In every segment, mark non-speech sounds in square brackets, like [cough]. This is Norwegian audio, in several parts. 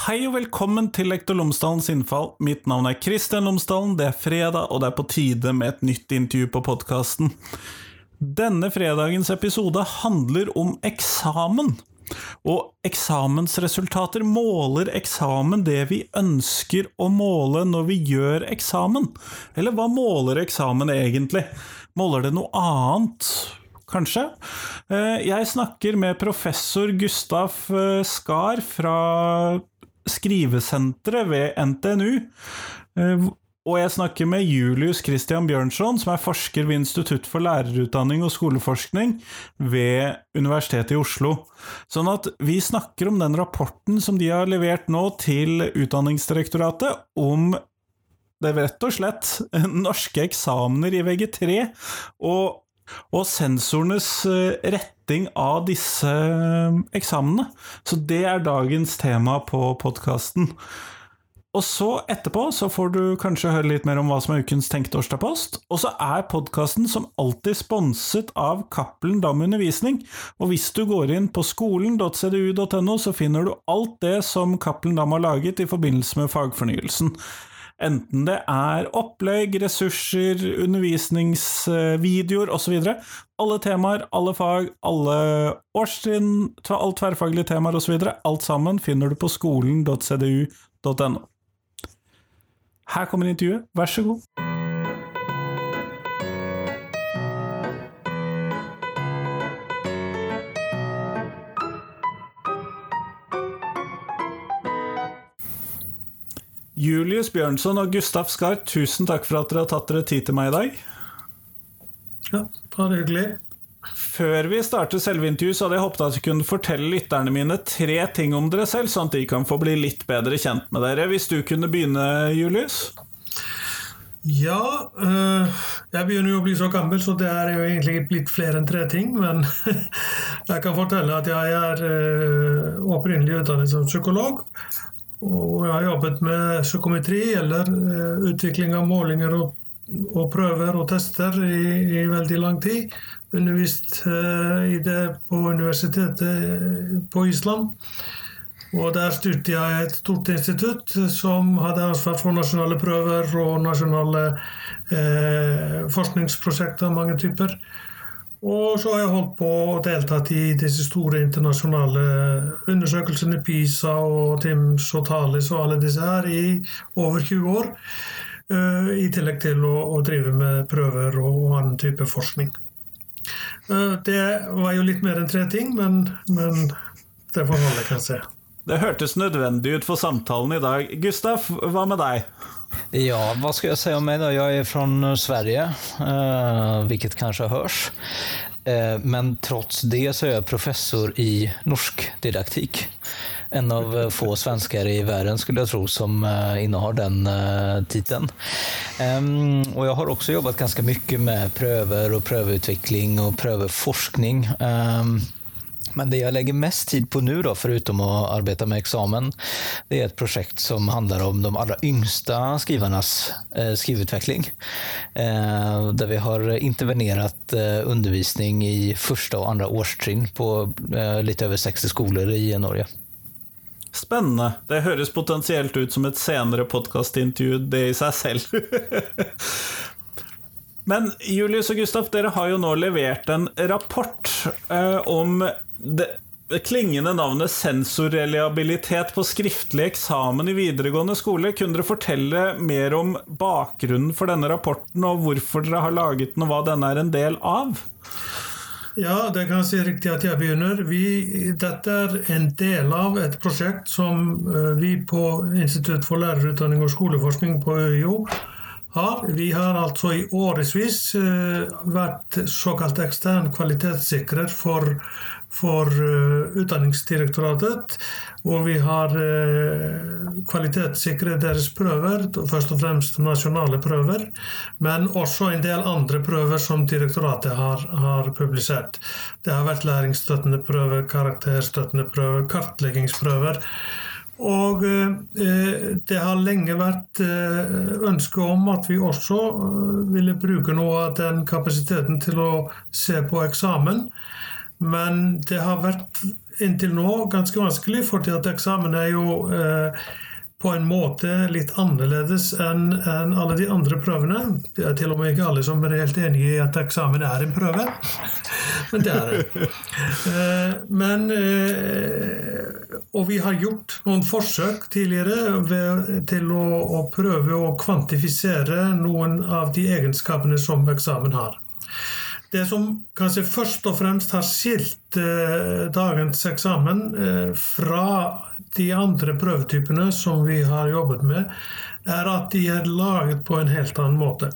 Hei og velkommen til Lektor Lomsdalens innfall. Mitt navn er Kristian Lomsdalen. Det er fredag, og det er på tide med et nytt intervju på podkasten. Denne fredagens episode handler om eksamen. Og eksamensresultater måler eksamen det vi ønsker å måle når vi gjør eksamen? Eller hva måler eksamen egentlig? Måler det noe annet? Kanskje? Eh, jeg snakker med professor Gustav eh, Skar fra Skrivesenteret ved NTNU. Eh, og jeg snakker med Julius Christian Bjørnson, som er forsker ved Institutt for lærerutdanning og skoleforskning ved Universitetet i Oslo. Sånn at vi snakker om den rapporten som de har levert nå til Utdanningsdirektoratet om det er rett og slett [laughs] norske eksamener i VG3, og, og sensorenes eh, retting av disse eksamene. Så det er dagens tema på podkasten. Og så etterpå så får du kanskje høre litt mer om hva som er ukens tenkte årsdagpost. Og så er podkasten som alltid sponset av Cappelen Dam Undervisning. Og hvis du går inn på skolen.cdu.no, så finner du alt det som Cappelen Dam har laget i forbindelse med fagfornyelsen. Enten det er opplegg, ressurser, undervisningsvideoer osv. Alle temaer, alle fag, alle årstrinn, alt tverrfaglige temaer osv. Alt sammen finner du på skolen.cdu.no. Her kommer intervjuet, vær så god. Julius Bjørnson og Gustav Skar, tusen takk for at dere har tatt dere tid til meg i dag. Ja, bare hyggelig. Før vi starter selve intervjuet, så hadde jeg håpet at jeg kunne fortelle lytterne mine tre ting om dere selv, sånn at de kan få bli litt bedre kjent med dere. Hvis du kunne begynne, Julius? Ja, øh, jeg begynner jo å bli så gammel, så det er jo egentlig blitt flere enn tre ting. Men [laughs] jeg kan fortelle at jeg er øh, opprinnelig utdannet som psykolog. Og jeg har jobbet med psykometri, eller øh, utvikling av målinger og, og, prøver og tester i, i veldig lang tid. Undervist i det på universitetet på Island. Og der styrte jeg et stort institutt som hadde ansvar for nasjonale prøver og nasjonale eh, forskningsprosjekter av mange typer. Og så har jeg holdt på og deltatt i disse store internasjonale undersøkelsene, PISA og TIMS og TALIS og alle disse her i over 20 år. Eh, I tillegg til å, drive med prøver og annen type forskning. Eh, det var jo litt mer enn tre ting, men, men det får holde, kan se. Det hørtes nødvendig ut for samtalen i dag. Gustaf, hva med deg? Ja, hva skal jeg si om meg? då? Jeg er fra Sverige, eh, hvilket kanskje høres. Eh, men trots det så er jeg professor i norsk didaktik. En av få svenskar i verden skulle jeg tro som innehar den titeln. Og jeg har også jobbat ganske mye med prøver och prøveutvikling og prøveforskning. Um, men det jeg legger mest tid på nå, foruten å arbeide med eksamen, det er et prosjekt som handler om de aller yngste skrivernes eh, skriveutvikling. Eh, der vi har intervenert eh, undervisning i første og andre årstrinn på eh, litt over 60 skoler i Norge. Spennende. Det høres potensielt ut som et senere podkastintervju, det i seg selv. [laughs] Men Julius og Gustav, dere har jo nå levert en rapport eh, om det, klingende navnet sensorreliabilitet på skriftlig eksamen i videregående skole. Kunne dere fortelle mer om bakgrunnen for denne rapporten, og hvorfor dere har laget den, og hva denne er en del av? Ja, det kan si riktig at jeg begynner. Vi, dette er en del av et prosjekt som eh, vi på Institutt for lærerutdanning og skoleforskning på ØIO har. Vi har altså i årevis eh, vært såkalt ekstern kvalitetssikrer for for uh, Utdanningsdirektoratet, hvor vi har uh, kvalitetssikret deres prøver, først og fremst nasjonale prøver, men også en del andre prøver som direktoratet har, har publisert. Det har vært læringsstøttende prøver, karakterstøttende prøver, kartleggingsprøver. Og eh, det har lenge vært eh, ønske om at vi også eh, ville bruke noe av den kapasiteten til å se på eksamen. Men det har vært inntil nå ganske vanskelig, fordi at eksamen er jo eh, på en måte litt annerledes enn en alle de andre prøvene. Det er til og med ikke alle som er helt enige i at eksamen er en prøve, [laughs] men det er det. Eh, men, eh, og vi har gjort noen forsøk tidligere ved, til å, å prøve å kvantifisere noen av de egenskapene som eksamen har. Det som kanskje først og fremst har skilt eh, dagens eksamen eh, fra de andre prøvetypene som vi har jobbet med, er at de er laget på en helt annen måte.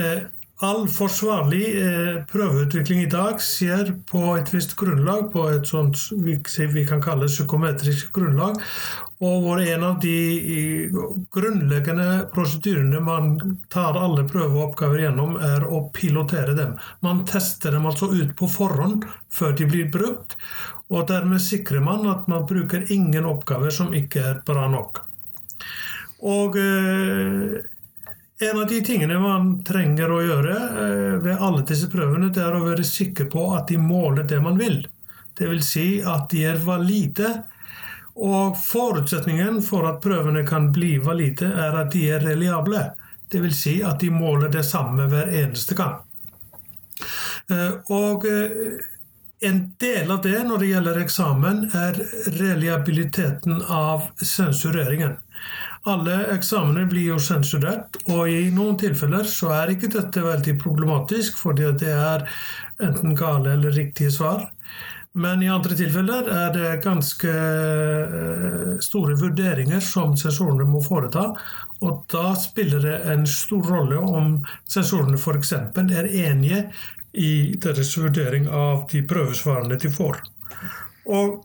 Eh, all forsvarlig eh, prøveutvikling i dag skjer på et visst grunnlag, på et sånt vi, vi kan kalle psykometrisk grunnlag. Og hvor en av de grunnleggende prosedyrene man tar alle prøver og oppgaver gjennom, er å pilotere dem. Man tester dem altså ut på forhånd før de blir brukt, og dermed sikrer man at man bruker ingen oppgaver som ikke er bra nok. Og eh, en av de tingene man trenger å gjøre eh, ved alle disse prøvene, det er å være sikker på at de måler det man vil. Vil si at de er valide. Og forutsetningen for at prøvene kan bli valide, er at de er reliable. Vil si at de måler det samme hver eneste gang. Eh, og eh, en del av det når det gjelder eksamen, er reliabiliteten av sensureringen. Alle eksamener blir jo sensurert, og i noen tilfeller så er ikke dette veldig problematisk, fordi det er enten gale eller riktige svar. Men i andre tilfeller er det ganske eh, store vurderinger som sensorene må foreta. Og da spiller det en stor rolle om sensorene f.eks. er enige i deres vurdering av de prøvesvarene de får. Og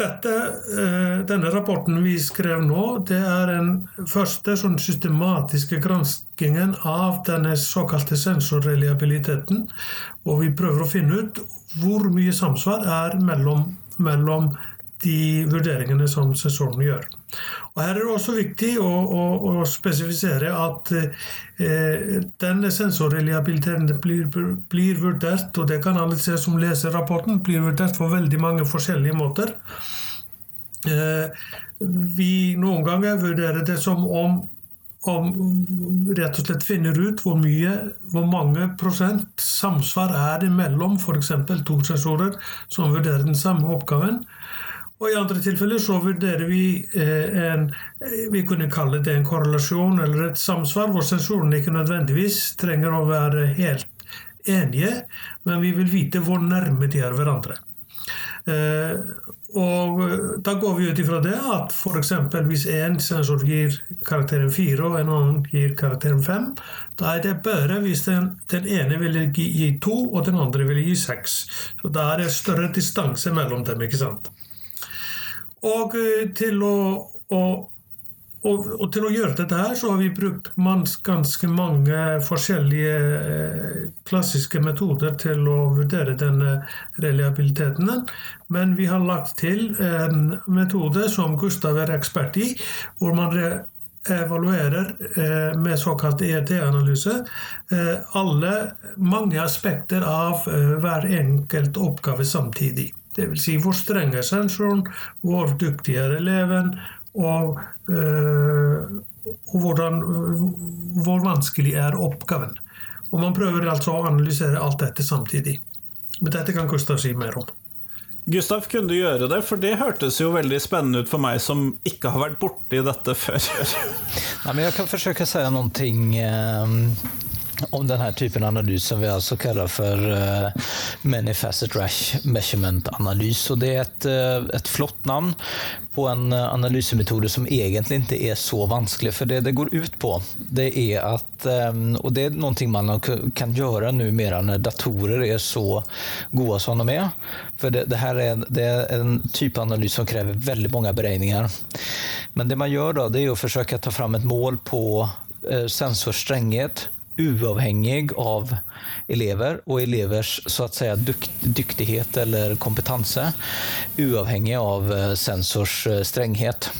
dette, eh, denne rapporten vi skrev nå, det er den første sånn systematiske granskingen av denne såkalte sensorreliabiliteten. Og vi prøver å finne ut hvor mye samsvar er mellom, mellom de vurderingene som sensorene gjør. Og Her er det også viktig å, å, å spesifisere at eh, denne sensorreliabiliteten blir, blir, vurdert, og det kan alle se som leser rapporten, blir vurdert på veldig mange forskjellige måter. Eh, vi noen ganger vurderer det som om om rett og slett finner ut hvor mye, hvor mange prosent samsvar er det mellom f.eks. to sensorer som vurderer den samme oppgaven. Og I andre tilfeller så vurderer vi eh, en vi kunne kalle det en korrelasjon eller et samsvar, hvor sensorene ikke nødvendigvis trenger å være helt enige, men vi vil vite hvor nærme de er hverandre. Eh, og da går vi ut ifra det at f.eks. hvis én sensor gir karakteren 4 og en annen gir karakteren 5, da er det bedre hvis den, den ene vil gi 2 og den andre vil gi 6. Så da er det større distanse mellom dem. ikke sant? Og eh, til å, å og, og, til å gjøre dette her, så har vi brukt ganske mange forskjellige eh, klassiske metoder til å vurdere denne reliabiliteten. Men vi har lagt til en metode som Gustav er ekspert i, hvor man evaluerer eh, med såkalt EET-analyse alle mange aspekter av hver enkelt oppgave samtidig. Dvs. Si hvor streng er sensoren, hvor dyktig er eleven, og, øh, og hvordan, hvor vanskelig er oppgaven. Og Man prøver altså å analysere alt dette samtidig. Men dette kan Gustav si mer om. Gustav, kunne du gjøre det? For det hørtes jo veldig spennende ut for meg som ikke har vært borti dette før. [laughs] Nei, men jeg kan forsøke å si noen eh, om denne typen analys som vi altså kallar for uh, Many Facet Rash Measurement-analys. Og det er et, uh, ett flott namn på en uh, analysmetod som egentlig ikke er så vanskelig. For det det går ut på, det er at um, Og det er noe man kan gjøre nå mer når datorer er så gode som de er. For det, det her er, det er, en typ av analys som krever veldig mange beregninger. Men det man gjør da, det er å forsøke å ta fram et mål på sensorstränghet uavhengig av elever og elevers så att säga dyktighet eller kompetanse, uavhengig av eh, sensors strenghet. stränghet.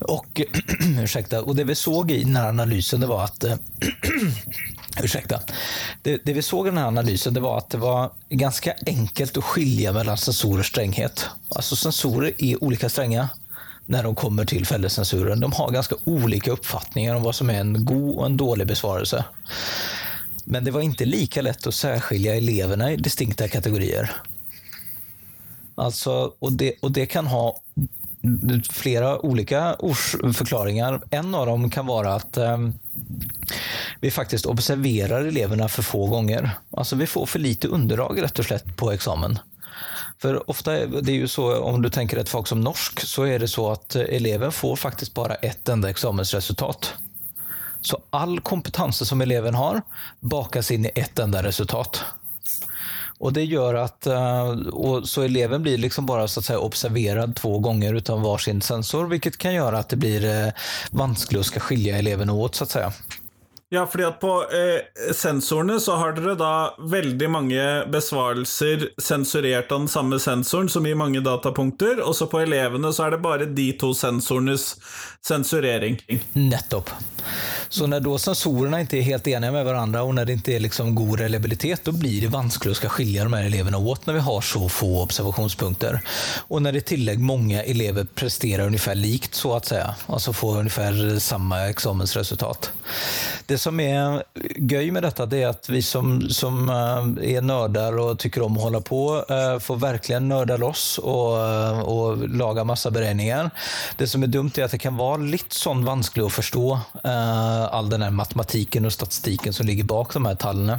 Och, [clears throat] ursäkta, det vi såg i den här analysen det var att [clears throat] Ursäkta. Det, det, vi såg i den analysen det var att det var ganska enkelt att skilja mellan sensorers stränghet. Alltså sensorer är olika stränga när de kommer till fällecensuren. De har ganska olika uppfattningar om vad som är en god och en dålig besvarelse. Men det var inte lika lätt att särskilja eleverna i distinkta kategorier. Alltså, och, det, och det kan ha flera olika förklaringar. En av dem kan vara att eh, vi faktiskt observerar eleverna för få gånger. Alltså vi får för lite underlag rätt och slätt på examen. För ofta är det ju så, om du tänker ett fag som norsk, så är det så att eleven får faktiskt bara ett enda examensresultat. Så all kompetanse som eleven har bakas in i ett enda resultat. Och Det gör att eh, och så eleven blir liksom bara så att säga observerad två gånger utan varsin sensor, vilket kan göra att det blir eh, vanskelig å skal skilja eleverna åt, så att säga. Ja, fordi at på eh, sensorene så har dere da veldig mange besvarelser sensurert av den samme sensoren, som gir mange datapunkter, og så på elevene så er det bare de to sensorenes sensurering. Nettopp. Så når da sensorene ikke er helt enige med hverandre, og når det ikke er liksom god reliabilitet, da blir det vanskelig å skal skille de her elevene åt når vi har så få observasjonspunkter. Og når det tillegg mange elever presterer omtrent likt så å si, altså får omtrent samme eksamensresultat. Det som er gøy med dette, det er at vi som, som er nerder og tykker om å holde på eh, får virkelig nerde loss og, og lage laga beregninger. Det som er dumt er at det kan være litt sånn vanskelig å forstå all den matematikken og statistikken som ligger bak de her tallene.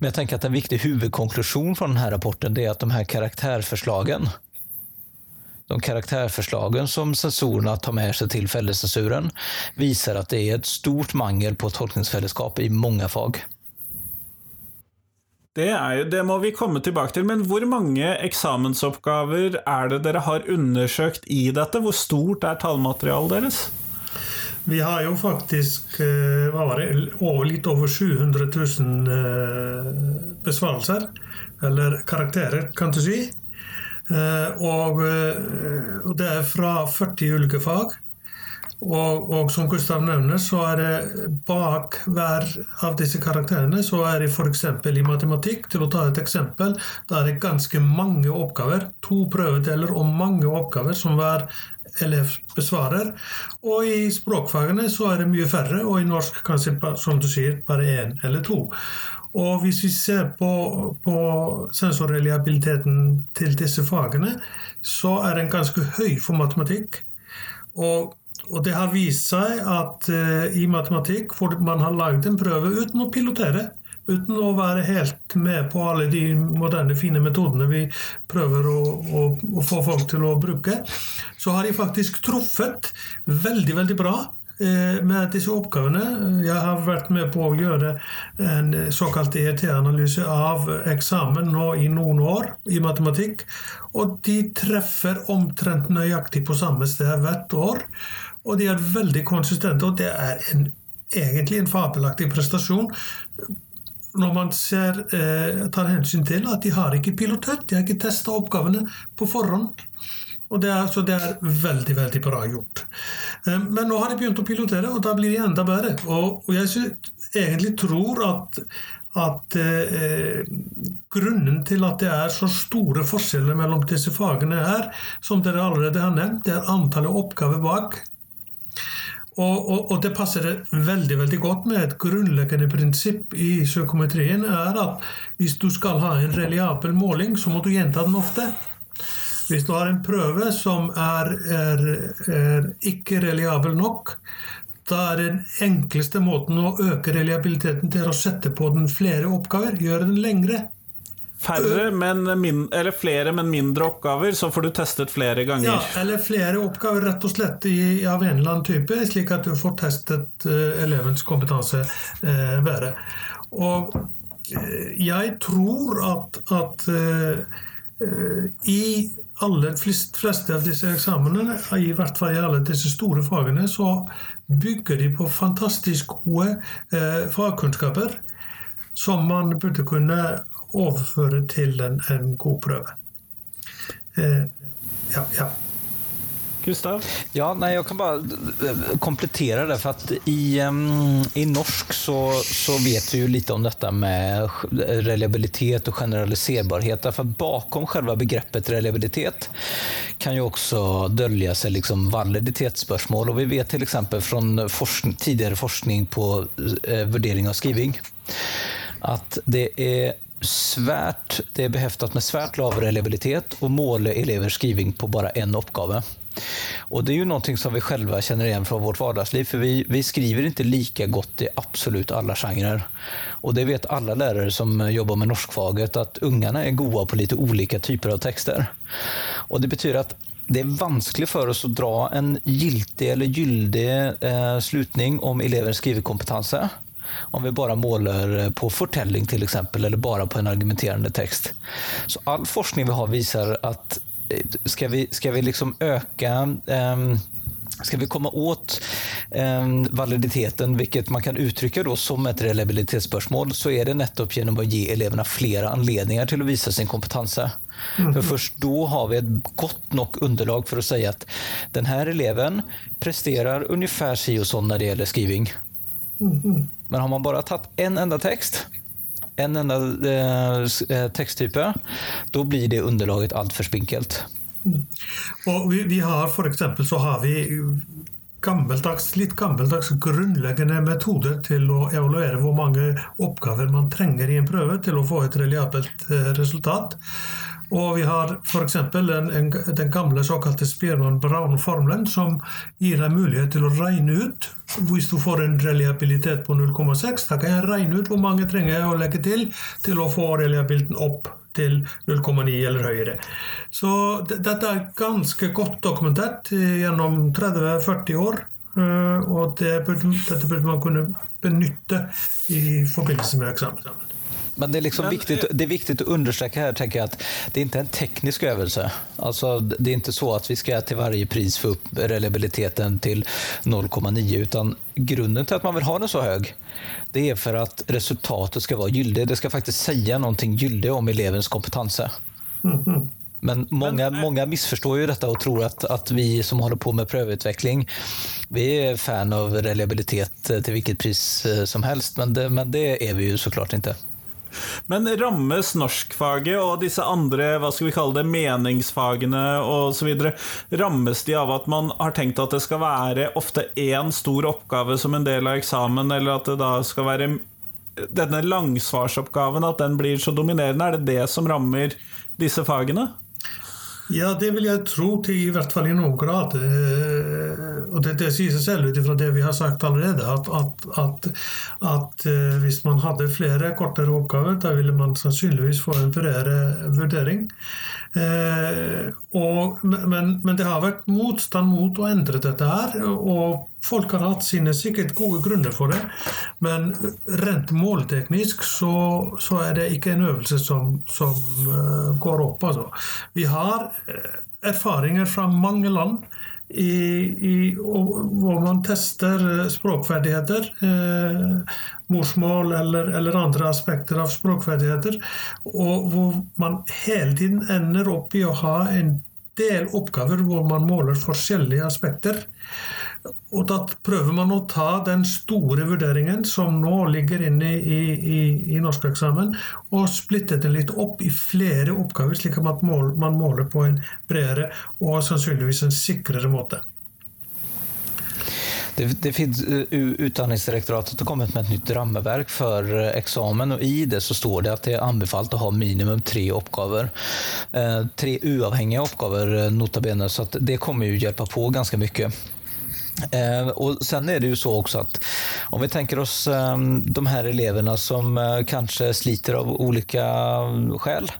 Men jeg tenker at en viktig hovedkonklusjon fra denne rapporten rapporten er at de her karaktärförslagen de karaktärförslagen som sensorerna tar med sig till fellescensuren visar att det är ett stort mangel på tolkningsfellesskap i många fag. Det, er, det, må vi komme tilbake til, men hvor mange eksamensoppgaver er det dere har undersøkt i dette? Hvor stort er tallmaterialet deres? Vi har jo faktisk eh, hva var det, litt over 700 000 eh, besvarelser. Eller karakterer, kan du si. Eh, og, og det er fra 40 ulike fag. Og, og, som Gustav nevner, så er det bak hver av disse karakterene så er det f.eks. i matematikk, til å ta et eksempel, da er det ganske mange oppgaver. To prøvedeler og mange oppgaver som hver elev besvarer. Og i språkfagene så er det mye færre, og i norsk kanskje, som du sier, bare én eller to. Og hvis vi ser på, på sensorreliabiliteten til disse fagene, så er den ganske høy for matematikk. Og og det har vist seg at uh, i matematikk, hvor man har laget en prøve uten å pilotere, uten å være helt med på alle de moderne, fine metodene vi prøver å, å, å få folk til å bruke, så har de faktisk truffet veldig, veldig bra med disse oppgavene. Jeg har vært med på å gjøre en såkalt EET-analyse av eksamen nå i noen år i matematikk. Og de treffer omtrent nøyaktig på samme sted hvert år. Og de er veldig konsistente, og det er en, egentlig en fabelaktig prestasjon. Når man ser, eh, tar hensyn til at de har ikke pilotert, de har ikke testa oppgavene på forhånd. Og det er, så det er veldig veldig bra gjort. Eh, men nå har de begynt å pilotere, og da blir de enda bedre. Og, og jeg synes, egentlig tror at, at eh, grunnen til at det er så store forskjeller mellom disse fagene, er, som dere allerede har nevnt, det er antallet oppgaver bak. Og, og, og, det passer veldig veldig godt med et grunnleggende prinsipp i psykometrien, er at hvis du skal ha en reliabel måling, så må du gjenta den ofte. Hvis du har en prøve som er, er, er ikke reliabel nok, da er den enkleste måten å øke reliabiliteten til å sette på den flere oppgaver, gjøre den lengre. Færre, men min, eller flere, men mindre oppgaver, så får du testet flere ganger. Ja, eller flere oppgaver rett og slett i, av en eller annen type, slik at du får testet uh, elevens kompetanse uh, bedre. Og uh, jeg tror at, at i alle flest, fleste av disse eksamenene, i hvert fall i alle disse store fagene, så bygger de på fantastisk gode fagkunnskaper som man burde kunne overføre til en, en god prøve. Eh, ja, ja. Gustav? Ja, nei, jeg kan bare komplettere det. For at I, um, i norsk så, så vet vi jo litt om dette med reliabilitet og generaliserbarhet. For bakom selve begreppet reliabilitet kan jo også dølge seg liksom validitetsspørsmål. Og vi vet f.eks. fra forskning, tidligere forskning på uh, vurdering av skriving at det er svært, det er beheftet med svært lav reliabilitet å måle elevers skriving på bare en uppgave. Och Det är ju någonting som vi själva känner igen från vårt vardagsliv. För vi, vi skriver inte lika gott i absolut alla genrer. Och det vet alla lärare som jobbar med norskfaget, att ungarna är goda på lite olika typer av texter. Och Det betyder att det är vanskligt för oss att dra en giltig eller gyldig eh, slutning om elevens skrivekompetanse. om vi bara målar på fortelling exempel, eller bara på en argumenterande text. Så all forskning vi har visar att eh, ska vi, ska vi liksom öka um, Ska vi komma åt eh, validiteten, vilket man kan uttrycka då som et reliabilitetsspörsmål, så er det nettopp gjennom å gi elevene flere anledninger til å vise sin kompetanse. Mm. først da då har vi et godt nok underlag for å si at denne eleven presterer omtrent si og sånn når det gjelder skriving. Mm. Men har man bare tatt én en enda text, en enda eh, eh texttyp, då blir det underlaget alltför spinkelt. Mm. Och vi, vi, har för exempel så har vi gammeldags, litt gammeldags grunnleggende metoder til å evaluere hvor mange oppgaver man trenger i en prøve til å få et reliabelt eh, resultat. Og vi har f.eks. Den, den gamle såkalte Spearman-Brown-formelen, som gir deg mulighet til å regne ut Hvis du får en reliabilitet på 0,6, da kan jeg regne ut hvor mange trenger jeg å legge til til å få reliabiliteten opp til 0,9 eller høyere. Så dette er ganske godt dokumentert gjennom 30-40 år. Eh, og det burde, dette burde man kunne benytte i forbindelse med eksamen. Men det är, liksom Men, viktigt, det är viktigt att understryka här, tänker jag, att det är inte en teknisk övelse. Alltså, det är inte så att vi ska till varje pris få upp reliabiliteten till 0,9, utan grunden till att man vill ha den så hög, det är för att resultatet ska vara gyldigt. Det ska faktiskt säga någonting gyldigt om elevens kompetenser. Mm [laughs] Men många, många missförstår ju detta och tror att, att vi som håller på med prövutveckling, vi är fan av reliabilitet till vilket pris eh, som helst. Men det, men det är vi ju såklart inte. Men rammes norskfaget og disse andre hva skal vi kalle det, meningsfagene osv. Rammes de av at man har tenkt at det skal være ofte én stor oppgave som en del av eksamen, eller at det da skal være denne langsvarsoppgaven, at den blir så dominerende? Er det det som rammer disse fagene? Ja, det vil jeg tro til i hvert fall i noen grad. Eh, og det, det sier seg selv ut ifra det vi har sagt allerede, at, at, at, at, eh, hvis man hadde flere kortere oppgaver, da ville man sannsynligvis få en bredere vurdering. Eh, og, men, men, det har vært motstand mot å endre dette her. og Folk har hatt sine sikkert gode grunner for det, men rent målteknisk så, så er det ikke en øvelse som, som uh, går opp. Altså. Vi har erfaringer fra mange land i, i, hvor man tester språkferdigheter. Eh, morsmål eller, eller, andre aspekter av språkferdigheter. Og hvor man hele tiden ender opp i å ha en del oppgaver hvor man måler forskjellige aspekter. Og da prøver man å ta den store vurderingen som nå ligger inne i, i, i norskeksamen, og splitte den litt opp i flere oppgaver, slik at man måler på en bredere og sannsynligvis en sikrere måte. Det, det finns, eh, Utdanningsdirektoratet har kommet med et nytt rammeverk for eksamen. og i det så står det at det er anbefalt å ha minimum tre oppgaver. Eh, tre uavhengige oppgaver, nota bene, så det kommer jo hjelpe på ganske mycket. Eh, och Sen är det ju så också att om vi tänker oss eh, de här eleverna som eh, kanske sliter av olika skäl.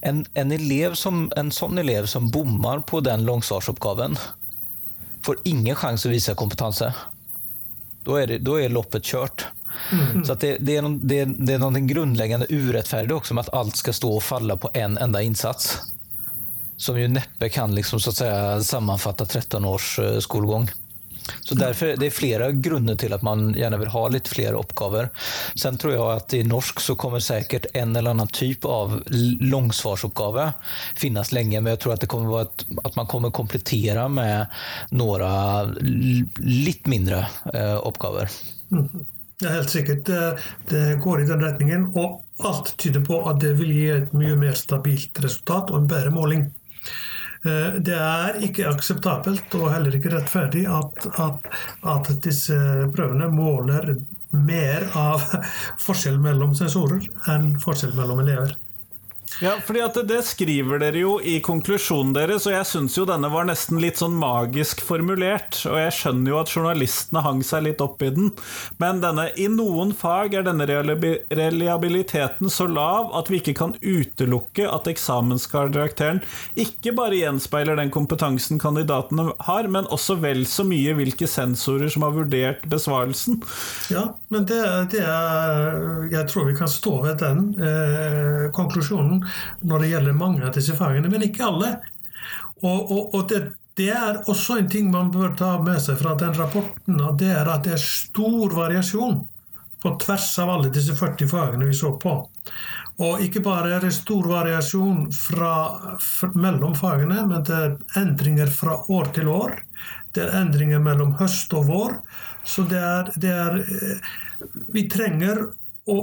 En, en, elev som, en sån elev som bommar på den långsvarsoppgaven får ingen chans att visa kompetanse. Då är, det, då är loppet kört. Mm. Så det, det, är någon, det, det är någonting grundläggande urättfärdigt också med att allt ska stå och falla på en enda insats. Som ju näppe kan liksom, så att säga, sammanfatta 13 års skolgång. Så derfor, Det er flere grunner til at man gjerne vil ha litt flere oppgaver. Sen tror jeg at i norsk så kommer sikkert en eller annen type av langsvarsoppgave finnes lenge, men jeg tror at, det kommer at, at man kommer komplettere med noen litt mindre eh, oppgaver. Mm. Er helt sikkert. Det, det går i den retningen. Og alt tyder på at det vil gi et mye mer stabilt resultat og en bedre måling. Eh, det er ikke akseptabelt og heller ikke rettferdig at, at, at disse prøvene måler mer av [laughs] forskjell mellom sensorer enn forskjell mellom elever. Ja, fordi at det skriver dere jo i konklusjonen deres, og jeg syns jo denne var nesten litt sånn magisk formulert. Og jeg skjønner jo at journalistene hang seg litt opp i den. Men denne, i noen fag er denne reliabiliteten så lav at vi ikke kan utelukke at eksamenskarakteren ikke bare gjenspeiler den kompetansen kandidatene har, men også vel så mye hvilke sensorer som har vurdert besvarelsen. Ja, men det, det er Jeg tror vi kan stå ved den eh, konklusjonen når det gjelder mange av disse fagene, men ikke alle. Og, og, og det, det, er også en ting man bør ta med seg fra den rapporten, og det er at det er stor variasjon på tvers av alle disse 40 fagene vi så på. Og ikke bare er det stor variasjon fra, fra, mellom fagene, men det er endringer fra år til år. Det er endringer mellom høst og vår. Så det er, det er eh, Vi trenger å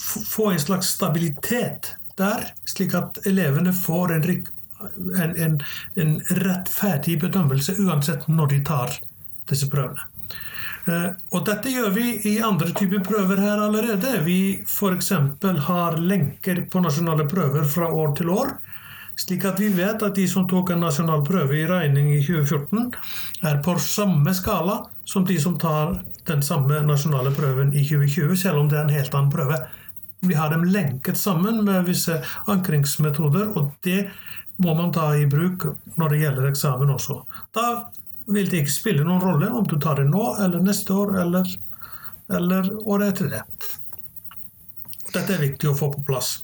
få en slags stabilitet der, slik at elevene får en, en, en, en rettferdig bedømmelse uansett når de tar disse prøvene. Eh, og dette gjør vi i andre typer prøver her allerede. Vi f.eks. har lenker på nasjonale prøver fra år til år. Slik at vi vet at de som tok en nasjonal prøve i regning i 2014, er på samme skala som de som tar den samme nasjonale prøven i 2020, selv om det er en helt annen prøve. Vi har dem lenket sammen med visse ankringsmetoder, og det må man ta i bruk når det gjelder eksamen også. Da vil det ikke spille noen rolle om du tar det nå eller neste år eller, eller året etter det. Dette er viktig å få på plass.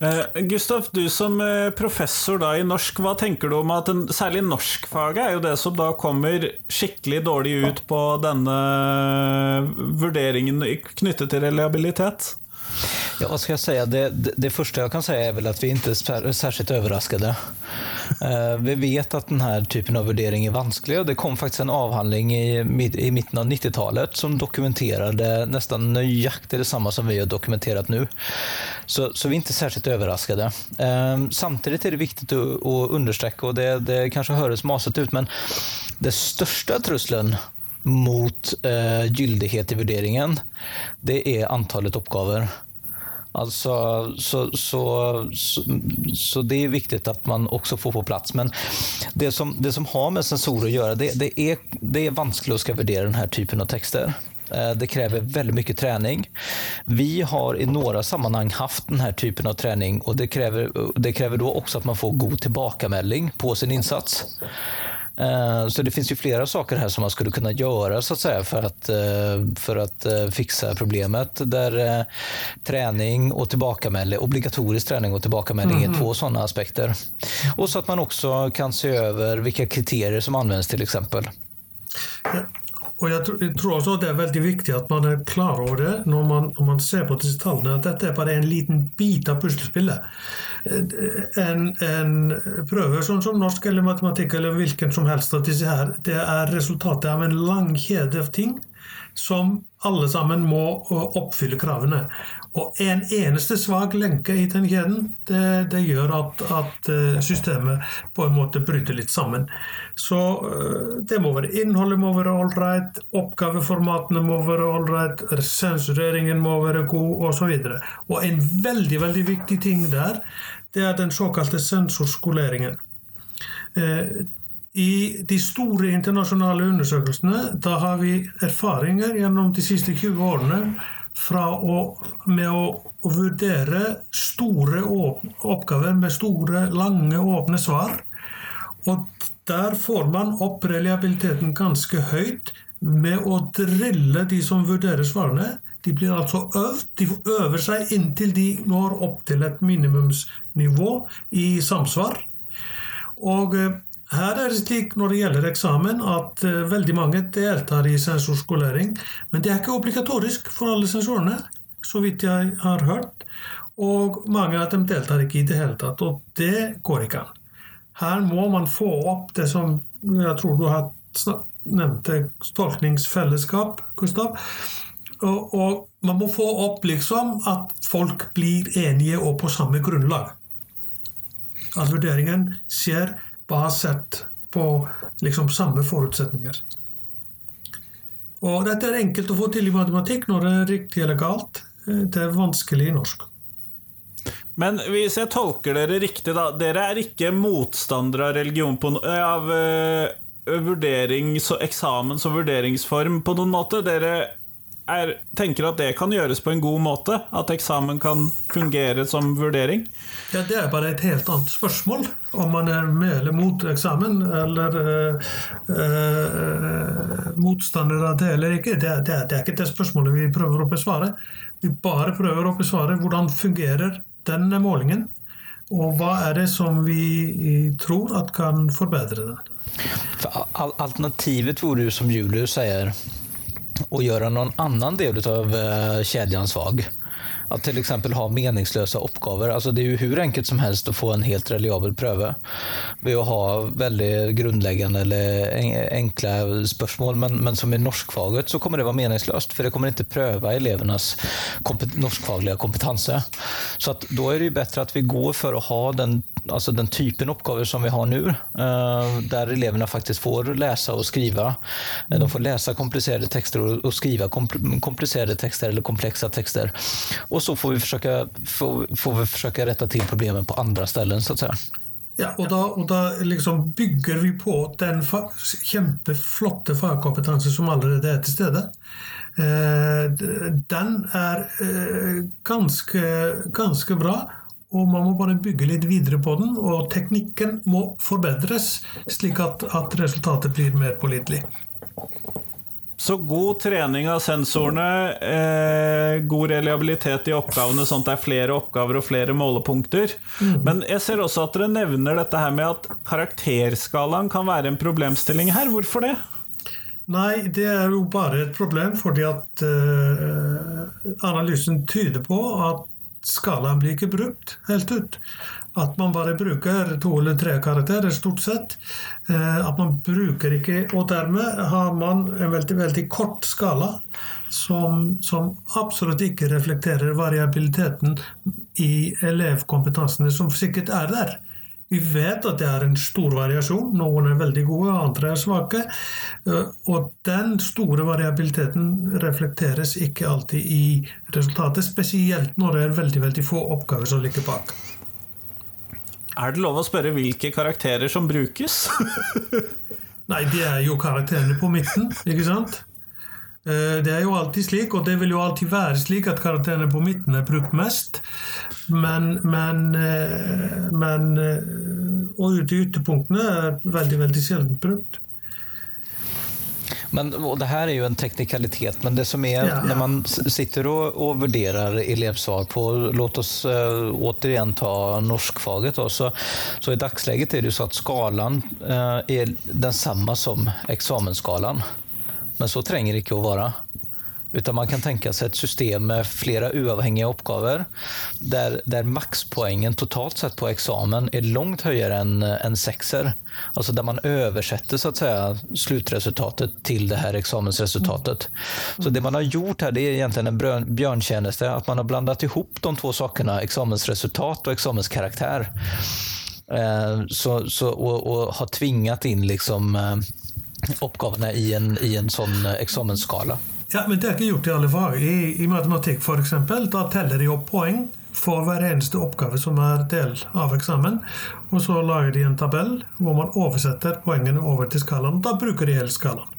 Eh, Gustav, du som eh, professor da i norsk, hva tenker du om at en, særlig norskfaget er jo det som da kommer skikkelig dårlig ut på denne vurderingen knyttet til reliabilitet? Ja, vad ska jag säga? Det, det, det, första jag kan säga är väl att vi inte är särskilt överraskade. Uh, vi vet att den här typen av värdering är vansklig det kom faktiskt en avhandling i, i mitten av 90-talet som dokumenterade nästan nöjaktigt detsamma som vi har dokumenterat nu. Så, så vi är inte särskilt överraskade. Uh, samtidigt är det viktigt att, att understrecka, och det, det kanske hörs masigt ut, men det största trusseln mot uh, gyldighet i vurderingen, det er antallet oppgaver. Altså, så, så, så, så, det er viktig at man også får på plass. Men det som, det som har med sensorer å gjøre, det, det, er, det er vanskelig å skal vurdere denne typen av texter. Eh, det krever veldig mye trening. Vi har i noen sammanhang hatt denne typen av trening, og det krever, det krever da også at man får god tilbakemelding på sin insats. Eh, så det finns ju flera saker här som man skulle kunna göra så att säga för att, eh, för att eh, fixa problemet. Där träning och tillbakamelding, obligatorisk träning och tilbakemelding mm. är två sådana aspekter. Och så att man också kan se över vilka kriterier som används till exempel. Og jeg tror også det er veldig viktig at man er klar over det når man, når man ser på disse tallene, at dette er bare en liten bit av puslespillet. En, en prøve sånn som norsk eller matematikk eller hvilken som helst av disse her, det er resultatet av en lang kjede av ting som alle sammen må oppfylle kravene. Og en eneste svak lenke i den kjeden, det, det gjør at, at, eh, systemet på en måte bryter litt sammen. Så eh, det må være innholdet må være ålreit, oppgaveformatene må være ålreit, sensureringen må være god, osv. Og, så og en veldig, veldig viktig ting der, det er den såkalte sensorskoleringen. I de store internasjonale undersøkelsene da har vi erfaringer gjennom de siste 20 årene å, med å, å, vurdere store oppgaver med store, lange, åpne svar. Og der får man opp reliabiliteten ganske høyt med å drille de som vurderer svarene. De blir altså øvd. De øver seg inntil de når opp til et minimumsnivå i samsvar. Og eh, her er det slik når det gjelder eksamen at uh, veldig mange deltar i sensorskolering, men det er ikke obligatorisk for alle sensorene, så vidt jeg har hørt. Og mange av dem deltar ikke i det hele tatt, og det går ikke an. Her må man få opp det som jeg tror du har nevnte tolkningsfellesskap, Gustav. Og, og, man må få opp liksom at folk blir enige og på samme grunnlag. At vurderingen skjer basert på liksom samme forutsetninger. Og dette er enkelt å få til i matematikk når det er riktig eller galt. Det er vanskelig i norsk. Men hvis jeg tolker dere riktig, da Dere er ikke motstandere av religion på, av uh, og eksamen som vurderingsform på noen måte? Dere er, tenker at det kan gjøres på en god måte? At eksamen kan fungere som vurdering? Ja, Det er bare et helt annet spørsmål. Om man er med eller mot eksamen, eller øh, øh, motstander av det eller ikke. Det, det, det, er ikke det spørsmålet vi prøver å besvare. Vi bare prøver å besvare hvordan fungerer denne målingen, og hva er det som vi tror at kan forbedre den. For alternativet vore du som Julius sier, å gjøre noen annen del av eh, kedjan svag. Att till exempel ha meningslösa oppgaver. Alltså det er jo hur enkelt som helst å få en helt reliabel prøve ved å ha veldig grunnleggende eller enkle spørsmål. Men, men som i norskfaget så kommer det være meningsløst, for det kommer ikke prøve elevenes kompet norskfaglige kompetanse. Så att då är det ju bättre att vi går for å ha den alltså den typen oppgaver som vi har nå, eh, der elevene faktisk får lese og skrive. Eh, de får lese kompliserte tekster og skrive kompliserte tekster eller komplekse tekster. Og så får vi forsøke, får vi forsøke rette til problemet på andre steder, så å si. Ja, og da, og da liksom bygger vi på den fa kjempeflotte fagkompetansen som allerede er til stede. Eh, den er eh, ganske, ganske bra. Og man må bare bygge litt videre på den, og teknikken må forbedres, slik at, at resultatet blir mer pålitelig. Så god trening av sensorene, eh, god reliabilitet i oppgavene, sånn at det er flere oppgaver og flere målepunkter. Mm. Men jeg ser også at dere nevner dette her med at karakterskalaen kan være en problemstilling her. Hvorfor det? Nei, det er jo bare et problem fordi at eh, analysen tyder på at skalaen blir ikke brukt helt ut. At man bare bruker to eller tre karakterer, stort sett. Eh, at man bruker ikke Og dermed har man en veldig, veldig kort skala som, som absolutt ikke reflekterer variabiliteten i elevkompetansene som sikkert er der. Vi vet at det er en stor variasjon. Noen er veldig gode, andre er svake. Eh, og den store variabiliteten reflekteres ikke alltid i resultatet, spesielt når det er veldig, veldig få oppgaver som ligger bak. Er det lov å spørre hvilke karakterer som brukes? [laughs] Nei, det er jo karakterene på midten, ikke sant? Eh, det er jo alltid slik, og det vil jo alltid være slik, at karakterene på midten er brukt mest. Men, men, eh, men eh, Og ute i ytterpunktene er veldig, veldig sjelden brukt. Men, og det her er jo en teknikalitet, men det som er ja, ja. når man sitter og, og vurderer elevsvar på Låt oss uh, återigen ta norskfaget. Då, så, så i dagsläget er det jo så at skalaen uh, er den samme som eksamensskalaen. Men så trenger det ikke å være. Utan man kan tenke seg et system med flere uavhengige oppgaver, der, der makspoengen totalt sett på eksamen er langt høyere enn en sekser. Altså der man oversetter så att säga, slutresultatet til det her eksamensresultatet. Så det man har gjort her, det er egentlig en bjørntjeneste. At man har blandet ihop de to sakene, eksamensresultat og eksamenskarakter. Eh, så, så, og, og har tvinget inn liksom eh, oppgavene i en, i en sånn eh, eksamensskala. Ja, men Det er ikke gjort i alle fag. I, i matematikk f.eks. da teller de opp poeng for hver eneste oppgave som er del av eksamen. Og så lager de en tabell hvor man oversetter poengene over til skalaen. Da bruker de hele skalaen.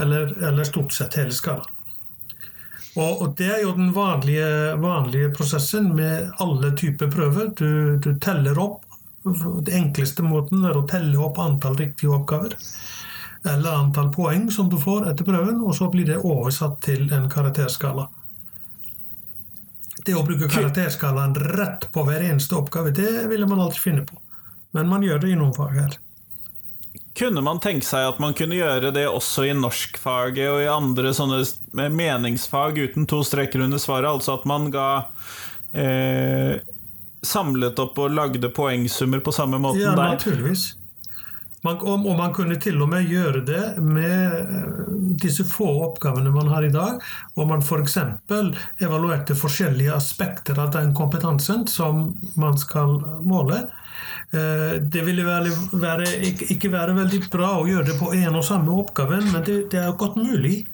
Eller, eller stort sett hele skalaen. Og, og, det er jo den vanlige, vanlige prosessen med alle typer prøver. Du, du teller opp. Den enkleste måten er å telle opp antall riktige oppgaver eller antall poeng som du får etter prøven, og så blir det oversatt til en karakterskala. Det å bruke karakterskalaen rett på hver eneste oppgave, det ville man aldri finne på. Men man gjør det i noen fag her. kunne man tenke seg at man kunne gjøre det også i norskfaget og i andre sånne meningsfag uten to streker under svaret? Altså at man ga eh, Samlet opp og lagde poengsummer på samme måten ja, der? Naturligvis. Man, og, og man kunne til og med gjøre det med eh, disse få oppgavene man har i dag, hvor man f.eks. evaluerte forskjellige aspekter av den kompetansen som man skal måle. Eh, det ville være, ikke være veldig bra å gjøre det på en og samme oppgave, men det, det er godt mulig.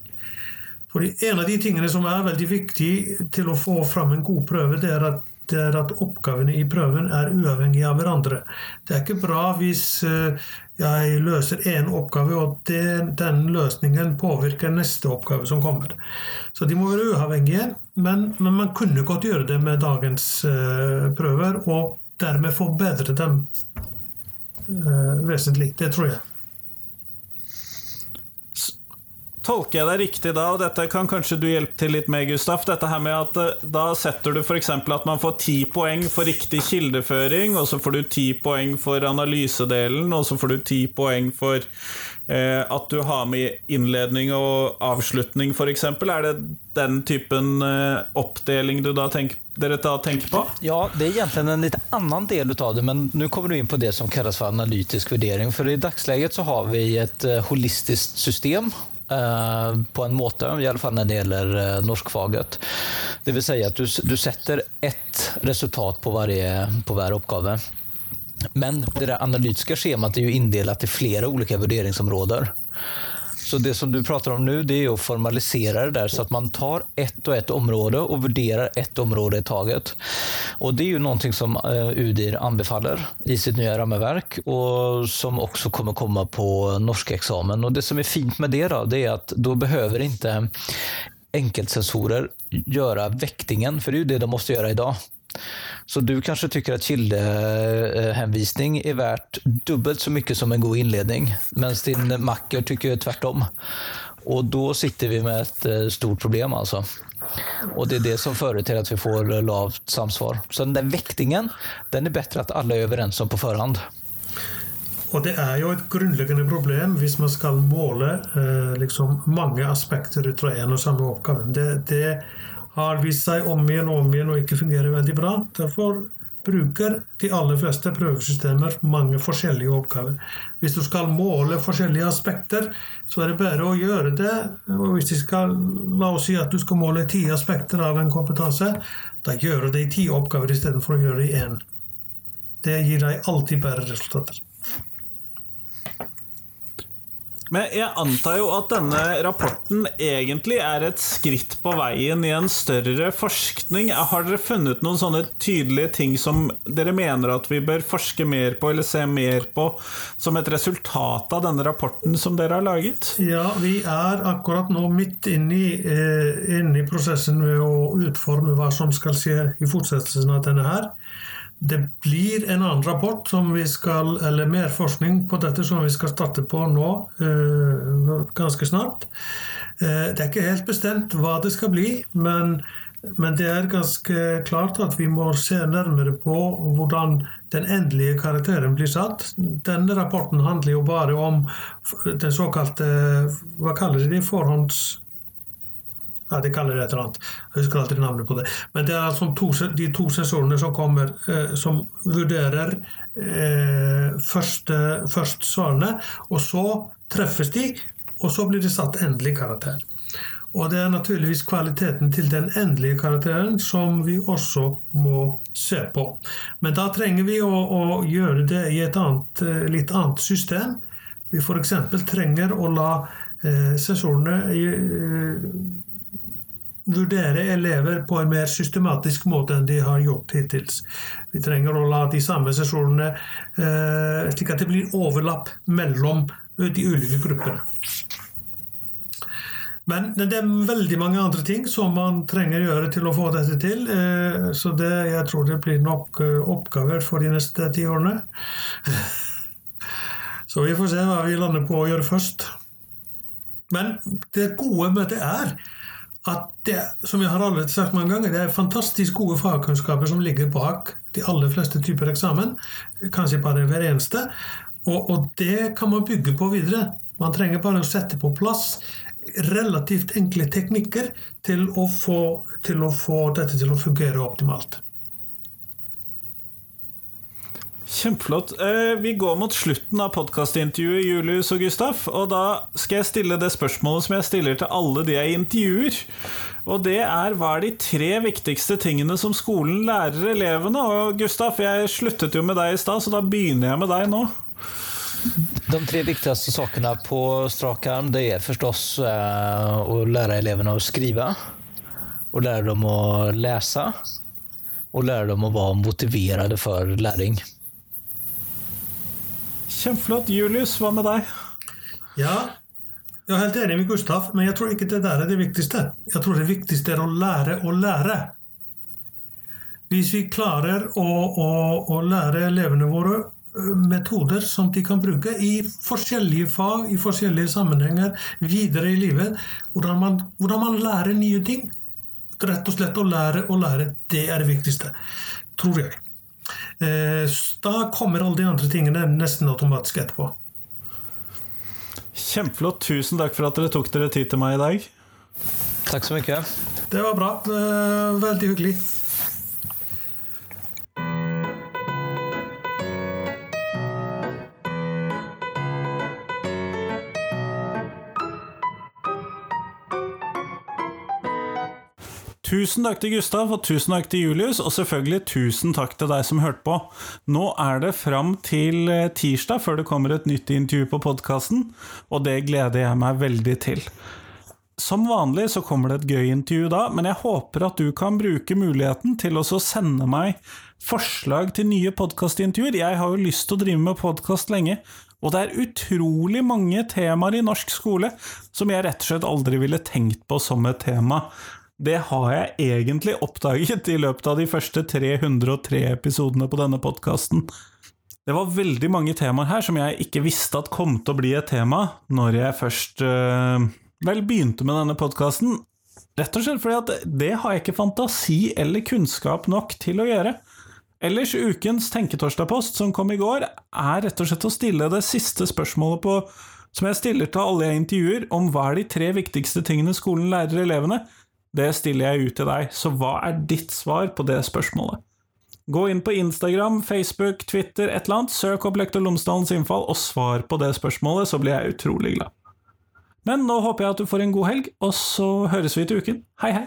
Fordi En av de tingene som er veldig viktig til å få fram en god prøve, det er at det er at oppgavene i prøven er uavhengige av hverandre. Det er ikke bra hvis eh, jeg løser én oppgave, og den løsningen påvirker neste oppgave som kommer. Så de må være uavhengige, men, men man kunne godt gjøre det med dagens uh, prøver, og dermed forbedre dem uh, vesentlig. Det tror jeg. Tolker jeg deg riktig da, og dette kan kanskje du hjelpe til litt med, Gustaf, dette her med at eh, da setter du f.eks. at man får ti poeng for riktig kildeføring, og så får du ti poeng for analysedelen, og så får du ti poeng for eh, at du har med innledning og avslutning, f.eks. Er det den typen eh, oppdeling du da tenker dere da tenker på? Ja, det er egentlig en litt annen del av det, men nå kommer du inn på det som kalles for analytisk vurdering. For i dagsläget så har vi et uh, holistisk system Eh, på en måte, i alle fall når det gjelder eh, norskfaget. Det vil si at du, du setter ett resultat på, varje, på hver oppgave. Men det analytiske skjemaet er jo inndelt i flere ulike vurderingsområder. Så det som du prater om nå, det er å formalisere det der, så at man tar ett og ett område og vurderer ett område i taget. Og det er jo noe som eh, UDIR anbefaler i sitt nye rammeverk, og som også kommer komme på norskeksamen. Og det som er fint med det, da, det er at da behøver ikke enkeltsensorer gjøre vektingen, for det er jo det de må gjøre i dag. Så du kanskje tycker at kildehänvisning er verdt dubbelt så mye som en god innledning, mens din makker tycker tvärtom. Og da sitter vi med et eh, stort problem altså. Og det er det som fører til at vi får lavt samsvar. Så den vektingen, den er bedre at alle er overens om på forhånd. Og det er jo et grunnleggende problem hvis man skal måle eh, liksom mange aspekter ut fra en og samme oppgave. Det, det har vist seg om igjen og om igjen og ikke fungerer veldig bra. Derfor bruker de aller fleste prøvesystemer mange forskjellige oppgaver. Hvis du skal måle forskjellige aspekter, så er det bedre å gjøre det. Og hvis de skal, La oss si at du skal måle ti aspekter av en kompetanse, da gjør du det i ti oppgaver istedenfor å gjøre det i én. Det gir deg alltid bedre resultater. Men jeg antar jo at denne rapporten egentlig er et skritt på veien i en større forskning. Har dere funnet noen sånne tydelige ting som dere mener at vi bør forske mer på, eller se mer på, som et resultat av denne rapporten som dere har laget? Ja, vi er akkurat nå midt inne eh, i prosessen med å utforme hva som skal skje i fortsettelsen av denne her. Det blir en annen rapport, som vi skal, eller mer forskning på dette, som vi skal starte på nå øh, ganske snart. Eh, det er ikke helt bestemt hva det skal bli, men, men, det er ganske klart at vi må se nærmere på hvordan den endelige karakteren blir satt. Denne rapporten handler jo bare om den såkalte Hva kaller de det? Forhånds ja, de kaller det et eller annet. Jeg husker alltid navnet på det. Men det er altså to, de to sensorene som kommer, eh, som vurderer eh, først, først, svarene, og så treffes de, og så blir det satt endelig karakter. Og det er naturligvis kvaliteten til den endelige karakteren som vi også må se på. Men da trenger vi å, å gjøre det i et annet, litt annet system. Vi f.eks. trenger å la eh, sensorene eh, vurdere elever på en mer systematisk måte enn de har gjort hittils. Vi trenger å la de samme sesjonene eh, slik at det blir overlapp mellom de ulike gruppene. Men det er veldig mange andre ting som man trenger å gjøre til å få dette til. Eh, så det, jeg tror det blir nok eh, oppgaver for de neste ti årene. [laughs] Så vi får se hva vi lander på å gjøre først. Men det gode med det er at det, som jeg har allerede sagt mange ganger, det er fantastisk gode fagkunnskaper som ligger bak de aller fleste typer eksamen. Kanskje bare hver eneste. Og, og det kan man bygge på videre. Man trenger bare å sette på plass relativt enkle teknikker til å få, til å få dette til å fungere optimalt. Kjempeflott. Eh, vi går mot slutten av podkastintervjuet, Julius og Gustaf. Og da skal jeg stille det spørsmålet som jeg stiller til alle de jeg intervjuer. Og det er hva er de tre viktigste tingene som skolen lærer elevene? Og Gustaf, jeg sluttet jo med deg i stad, så da begynner jeg med deg nå. De tre viktigste sakene på strak arm det er forstås eh, lære elevene å skrive. Å lære dem å lese. Og lære dem å være motiverte for läring. Kjempeflott. Julius, hva med deg? Ja, jeg er helt enig med Gustav, men jeg tror ikke det der er det viktigste. Jeg tror det viktigste er å lære å lære. Hvis vi klarer å, å, å lære elevene våre metoder som de kan bruke i forskjellige fag, i forskjellige sammenhenger videre i livet. Hvordan man, hvordan man lærer nye ting. Rett og slett å lære å lære, det er det viktigste, tror jeg. Eh, da kommer alle de andre tingene nesten automatisk etterpå. Kjempeflott. Tusen takk for at dere tok dere tid til meg i dag. Takk så mye. Det var bra. Eh, veldig hyggelig. Tusen takk til Gustav, og tusen takk til Julius, og selvfølgelig tusen takk til deg som hørte på. Nå er det fram til eh, tirsdag før det kommer et nytt intervju på podkasten, og det gleder jeg meg veldig til. Som vanlig så kommer det et gøy intervju da, men jeg håper at du kan bruke muligheten til å sende meg forslag til nye podkastintervjuer. Jeg har jo lyst til å drive med podkast lenge, og det er utrolig mange temaer i norsk skole som jeg rett og slett aldri ville tenkt på som et tema. Det har jeg egentlig oppdaget i løpet av de første 303 episodene på denne podkasten. Det var veldig mange temaer her som jeg ikke visste at kom til å bli et tema når jeg først øh, vel begynte med denne podkasten. Rett og slett fordi at det har jeg ikke fantasi eller kunnskap nok til å gjøre. Ellers, ukens Tenketorsdag-post, som kom i går, er rett og slett å stille det siste spørsmålet på, som jeg stiller til alle jeg intervjuer, om hva er de tre viktigste tingene skolen lærer elevene. Det stiller jeg ut til deg, så hva er ditt svar på det spørsmålet? Gå inn på Instagram, Facebook, Twitter, et eller annet, søk opp Lektor Lomsdalens innfall og svar på det spørsmålet, så blir jeg utrolig glad. Men nå håper jeg at du får en god helg, og så høres vi til uken. Hei, hei!